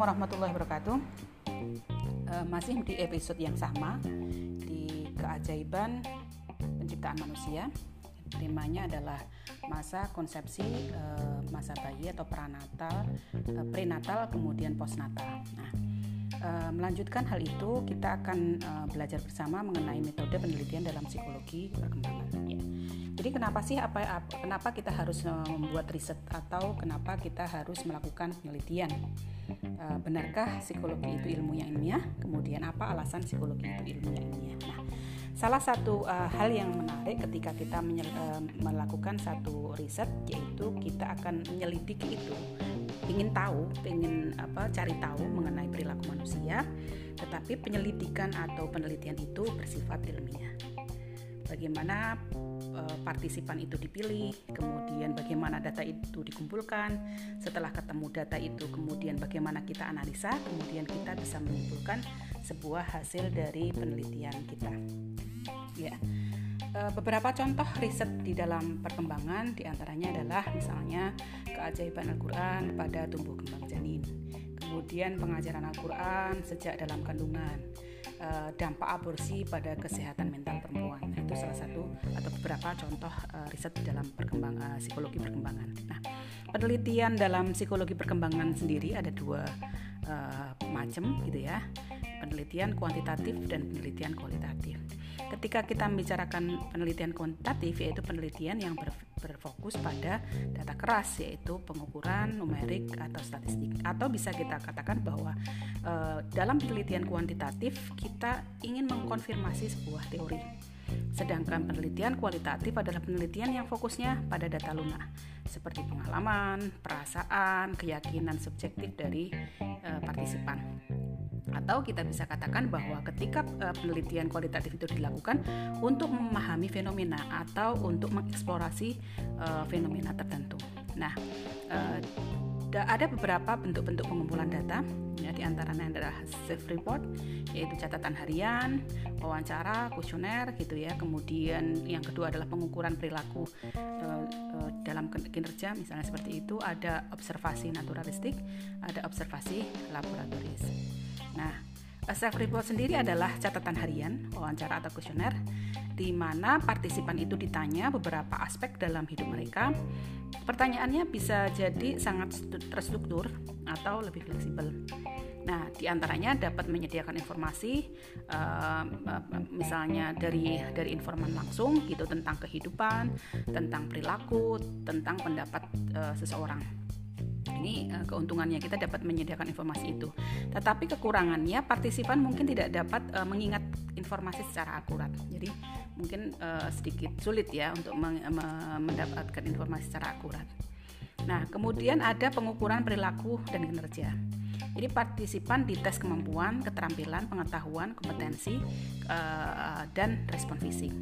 warahmatullahi wabarakatuh. Uh, masih di episode yang sama di keajaiban penciptaan manusia. Temanya adalah masa konsepsi, uh, masa bayi atau pranatal, uh, prenatal, kemudian postnatal. Nah, melanjutkan hal itu, kita akan belajar bersama mengenai metode penelitian dalam psikologi perkembangan. Ya. Jadi kenapa sih apa, apa kenapa kita harus membuat riset atau kenapa kita harus melakukan penelitian? E, benarkah psikologi itu ilmu yang ilmiah? Kemudian apa alasan psikologi itu ilmu yang ilmiah? Nah, salah satu uh, hal yang menarik ketika kita uh, melakukan satu riset yaitu kita akan menyelidiki itu, ingin tahu, ingin apa cari tahu mengenai perilaku manusia, tetapi penyelidikan atau penelitian itu bersifat ilmiah bagaimana uh, partisipan itu dipilih, kemudian bagaimana data itu dikumpulkan. Setelah ketemu data itu, kemudian bagaimana kita analisa, kemudian kita bisa menyimpulkan sebuah hasil dari penelitian kita. Ya. Uh, beberapa contoh riset di dalam perkembangan di antaranya adalah misalnya keajaiban Al-Quran pada tumbuh kembang janin, kemudian pengajaran Al-Quran sejak dalam kandungan, uh, dampak aborsi pada kesehatan mental perempuan. Nah, itu salah satu atau beberapa contoh uh, riset di dalam perkembang uh, psikologi perkembangan. Nah, penelitian dalam psikologi perkembangan sendiri ada dua uh, macam gitu ya. Penelitian kuantitatif dan penelitian kualitatif. Ketika kita membicarakan penelitian kuantitatif yaitu penelitian yang ber, berfokus pada data keras yaitu pengukuran numerik atau statistik atau bisa kita katakan bahwa uh, dalam penelitian kuantitatif kita ingin mengkonfirmasi sebuah teori Sedangkan penelitian kualitatif adalah penelitian yang fokusnya pada data lunak, seperti pengalaman, perasaan, keyakinan subjektif dari e, partisipan. Atau kita bisa katakan bahwa ketika e, penelitian kualitatif itu dilakukan untuk memahami fenomena atau untuk mengeksplorasi e, fenomena tertentu. Nah, e, ada beberapa bentuk-bentuk pengumpulan data ya di antaranya adalah self report yaitu catatan harian wawancara kuesioner gitu ya. Kemudian yang kedua adalah pengukuran perilaku uh, uh, dalam kinerja misalnya seperti itu. Ada observasi naturalistik ada observasi laboratoris nah self report sendiri adalah catatan harian wawancara atau kuesioner di mana partisipan itu ditanya beberapa aspek dalam hidup mereka. Pertanyaannya bisa jadi sangat terstruktur atau lebih fleksibel. Nah, di antaranya dapat menyediakan informasi, uh, misalnya dari dari informan langsung gitu tentang kehidupan, tentang perilaku, tentang pendapat seseorang ini uh, keuntungannya kita dapat menyediakan informasi itu. Tetapi kekurangannya partisipan mungkin tidak dapat uh, mengingat informasi secara akurat. Jadi mungkin uh, sedikit sulit ya untuk mendapatkan informasi secara akurat. Nah, kemudian ada pengukuran perilaku dan kinerja. Jadi partisipan dites kemampuan, keterampilan, pengetahuan, kompetensi, uh, dan respon fisik.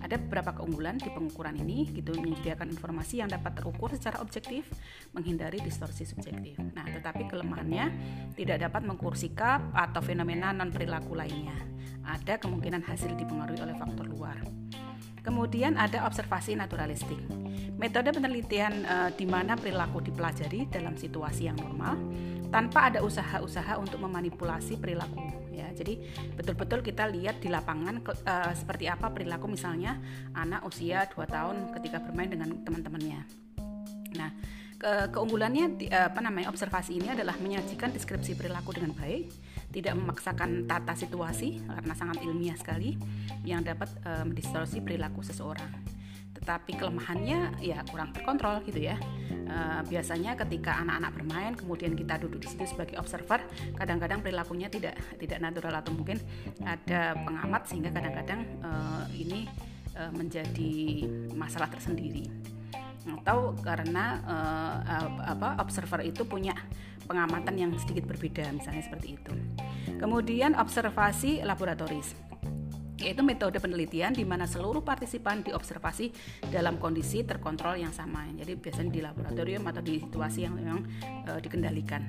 Ada beberapa keunggulan di pengukuran ini, gitu menyediakan informasi yang dapat terukur secara objektif, menghindari distorsi subjektif. Nah, tetapi kelemahannya tidak dapat mengukur sikap atau fenomena non perilaku lainnya. Ada kemungkinan hasil dipengaruhi oleh faktor luar. Kemudian ada observasi naturalistik. Metode penelitian e, di mana perilaku dipelajari dalam situasi yang normal tanpa ada usaha-usaha untuk memanipulasi perilaku ya. Jadi betul-betul kita lihat di lapangan ke, uh, seperti apa perilaku misalnya anak usia 2 tahun ketika bermain dengan teman-temannya. Nah, ke keunggulannya di, uh, apa namanya observasi ini adalah menyajikan deskripsi perilaku dengan baik, tidak memaksakan tata situasi karena sangat ilmiah sekali yang dapat uh, mendistorsi perilaku seseorang tetapi kelemahannya ya kurang terkontrol gitu ya. E, biasanya ketika anak-anak bermain kemudian kita duduk di situ sebagai observer, kadang-kadang perilakunya tidak tidak natural atau mungkin ada pengamat sehingga kadang-kadang e, ini e, menjadi masalah tersendiri. Atau karena e, apa observer itu punya pengamatan yang sedikit berbeda misalnya seperti itu. Kemudian observasi laboratoris yaitu metode penelitian di mana seluruh partisipan diobservasi dalam kondisi terkontrol yang sama. Jadi biasanya di laboratorium atau di situasi yang memang e, dikendalikan.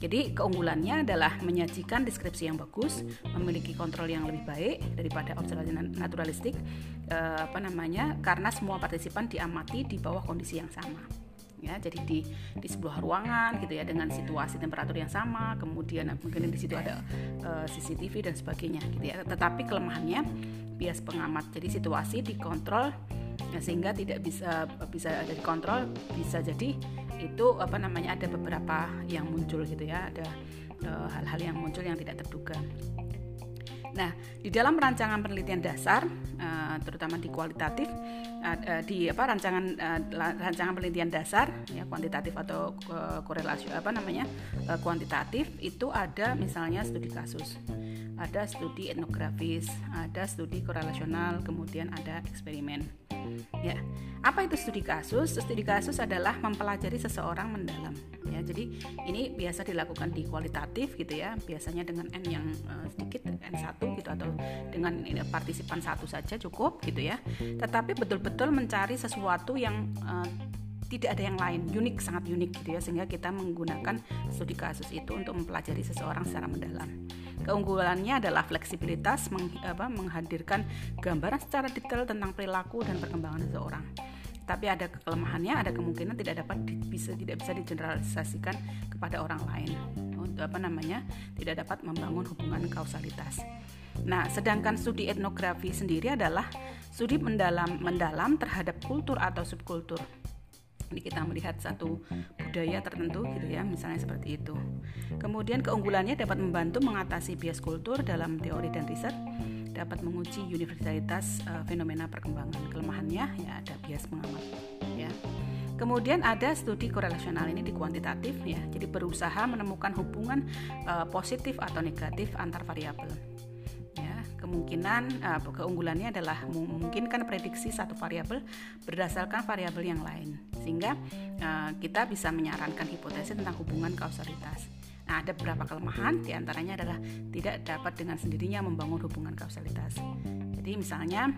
Jadi keunggulannya adalah menyajikan deskripsi yang bagus, memiliki kontrol yang lebih baik daripada observasi naturalistik, e, apa namanya? Karena semua partisipan diamati di bawah kondisi yang sama. Ya jadi di di sebuah ruangan gitu ya dengan situasi temperatur yang sama kemudian mungkin di situ ada uh, eh, CCTV dan sebagainya gitu ya. Tetapi kelemahannya bias pengamat. Jadi situasi dikontrol ya, sehingga tidak bisa bisa ada dikontrol bisa jadi itu apa namanya ada beberapa yang muncul gitu ya ada eh, hal-hal uh, yang muncul yang tidak terduga Nah, di dalam rancangan penelitian dasar, uh, terutama di kualitatif, uh, di apa rancangan rancangan penelitian dasar, ya kuantitatif atau korelasi apa namanya kuantitatif itu ada misalnya studi kasus, ada studi etnografis, ada studi korelasional, kemudian ada eksperimen. Ya, apa itu studi kasus? Studi kasus adalah mempelajari seseorang mendalam. Ya, jadi ini biasa dilakukan di kualitatif gitu ya, biasanya dengan n yang uh, sedikit n1 gitu atau dengan ini, partisipan satu saja cukup gitu ya. Tetapi betul-betul mencari sesuatu yang uh, tidak ada yang lain unik sangat unik gitu ya sehingga kita menggunakan studi kasus itu untuk mempelajari seseorang secara mendalam keunggulannya adalah fleksibilitas meng, apa, menghadirkan gambaran secara detail tentang perilaku dan perkembangan seseorang. Tapi ada kelemahannya ada kemungkinan tidak dapat di, bisa tidak bisa digeneralisasikan kepada orang lain. Untuk apa namanya? Tidak dapat membangun hubungan kausalitas. Nah, sedangkan studi etnografi sendiri adalah studi mendalam mendalam terhadap kultur atau subkultur ini kita melihat satu budaya tertentu gitu ya misalnya seperti itu. Kemudian keunggulannya dapat membantu mengatasi bias kultur dalam teori dan riset dapat menguji universalitas uh, fenomena perkembangan kelemahannya ya ada bias pengamat ya. Kemudian ada studi korelasional ini di kuantitatif ya, jadi berusaha menemukan hubungan uh, positif atau negatif antar variabel kemungkinan uh, keunggulannya adalah memungkinkan prediksi satu variabel berdasarkan variabel yang lain sehingga uh, kita bisa menyarankan hipotesis tentang hubungan kausalitas. Nah, ada beberapa kelemahan, di antaranya adalah tidak dapat dengan sendirinya membangun hubungan kausalitas. Jadi misalnya,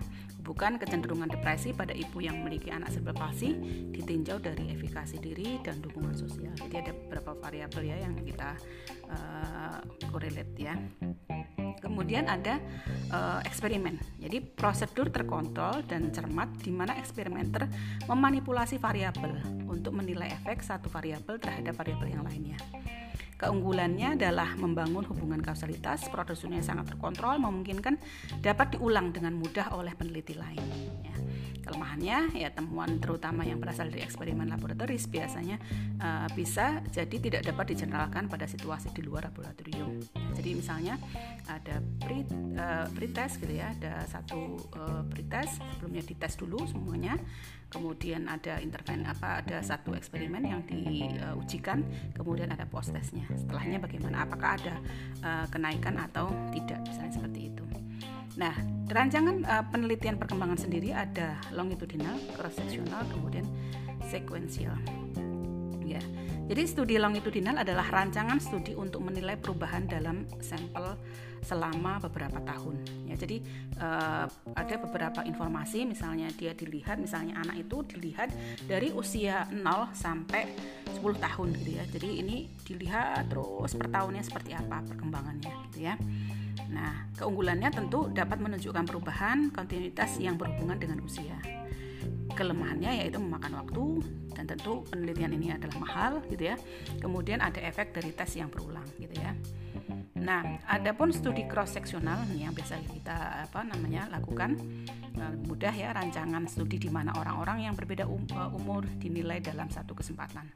bukan kecenderungan depresi pada ibu yang memiliki anak cerebral palsi ditinjau dari efikasi diri dan dukungan sosial. Jadi ada beberapa variabel ya yang kita uh, correlate ya. Kemudian ada uh, eksperimen. Jadi prosedur terkontrol dan cermat di mana eksperimenter memanipulasi variabel untuk menilai efek satu variabel terhadap variabel yang lainnya. Keunggulannya adalah membangun hubungan kausalitas, prosedurnya sangat terkontrol, memungkinkan dapat diulang dengan mudah oleh peneliti lain. Ya. Kelemahannya ya temuan terutama yang berasal dari eksperimen laboratoris biasanya uh, bisa jadi tidak dapat dijeneralkan pada situasi di luar laboratorium. Jadi misalnya ada pre uh, pretest gitu ya, ada satu uh, pretest sebelumnya dites dulu semuanya, kemudian ada interven apa ada satu eksperimen yang diujikan, kemudian ada post testnya. Setelahnya bagaimana? Apakah ada uh, kenaikan atau tidak? Misalnya seperti itu. Nah, rancangan uh, penelitian perkembangan sendiri ada longitudinal, cross sectional, kemudian sekuensial. Jadi studi longitudinal adalah rancangan studi untuk menilai perubahan dalam sampel selama beberapa tahun. Ya, jadi uh, ada beberapa informasi, misalnya dia dilihat, misalnya anak itu dilihat dari usia 0 sampai 10 tahun gitu ya. Jadi ini dilihat terus per tahunnya seperti apa perkembangannya gitu ya. Nah, keunggulannya tentu dapat menunjukkan perubahan kontinuitas yang berhubungan dengan usia. Kelemahannya yaitu memakan waktu dan tentu penelitian ini adalah mahal gitu ya. Kemudian ada efek dari tes yang berulang gitu ya. Nah, adapun studi cross seksional yang biasa kita apa namanya lakukan eh, mudah ya rancangan studi di mana orang-orang yang berbeda um, eh, umur dinilai dalam satu kesempatan.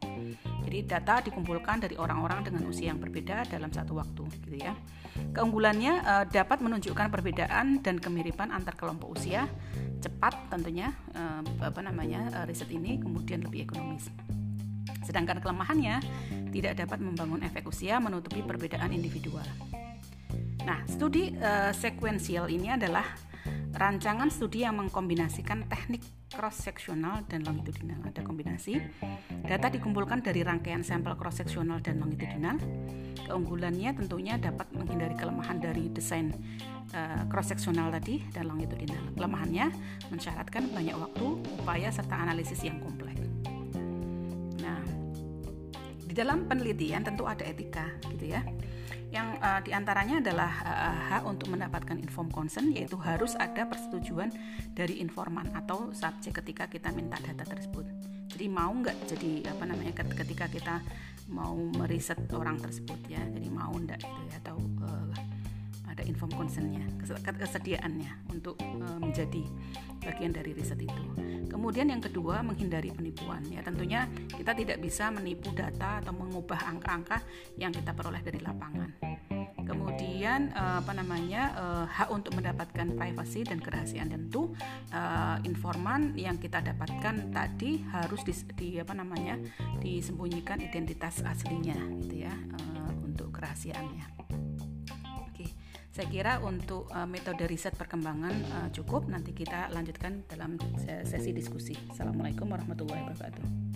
Jadi data dikumpulkan dari orang-orang dengan usia yang berbeda dalam satu waktu, gitu ya. Keunggulannya uh, dapat menunjukkan perbedaan dan kemiripan antar kelompok usia, cepat tentunya uh, apa namanya uh, riset ini kemudian lebih ekonomis. Sedangkan kelemahannya tidak dapat membangun efek usia menutupi perbedaan individual. Nah, studi uh, sekuensial ini adalah rancangan studi yang mengkombinasikan teknik cross-seksional dan longitudinal. Ada kombinasi. Data dikumpulkan dari rangkaian sampel cross-seksional dan longitudinal. Keunggulannya tentunya dapat menghindari kelemahan dari desain uh, cross-seksional tadi dan longitudinal. Kelemahannya mensyaratkan banyak waktu, upaya, serta analisis yang kompleks. Nah, di dalam penelitian tentu ada etika gitu ya yang uh, di antaranya adalah uh, hak untuk mendapatkan inform consent yaitu harus ada persetujuan dari informan atau subjek ketika kita minta data tersebut. Jadi jadi mau nggak jadi apa namanya ketika kita mau meriset orang tersebut ya jadi mau nggak gitu ya atau uh, ada inform concernnya kesediaannya untuk uh, menjadi bagian dari riset itu. Kemudian yang kedua menghindari penipuan. Ya tentunya kita tidak bisa menipu data atau mengubah angka-angka yang kita peroleh dari lapangan. Kemudian uh, apa namanya uh, hak untuk mendapatkan privasi dan kerahasiaan tentu informan yang kita dapatkan tadi harus di, di apa namanya disembunyikan identitas aslinya gitu ya untuk kerahasiaannya saya kira untuk uh, metode riset perkembangan uh, cukup. Nanti kita lanjutkan dalam sesi diskusi. Assalamualaikum warahmatullahi wabarakatuh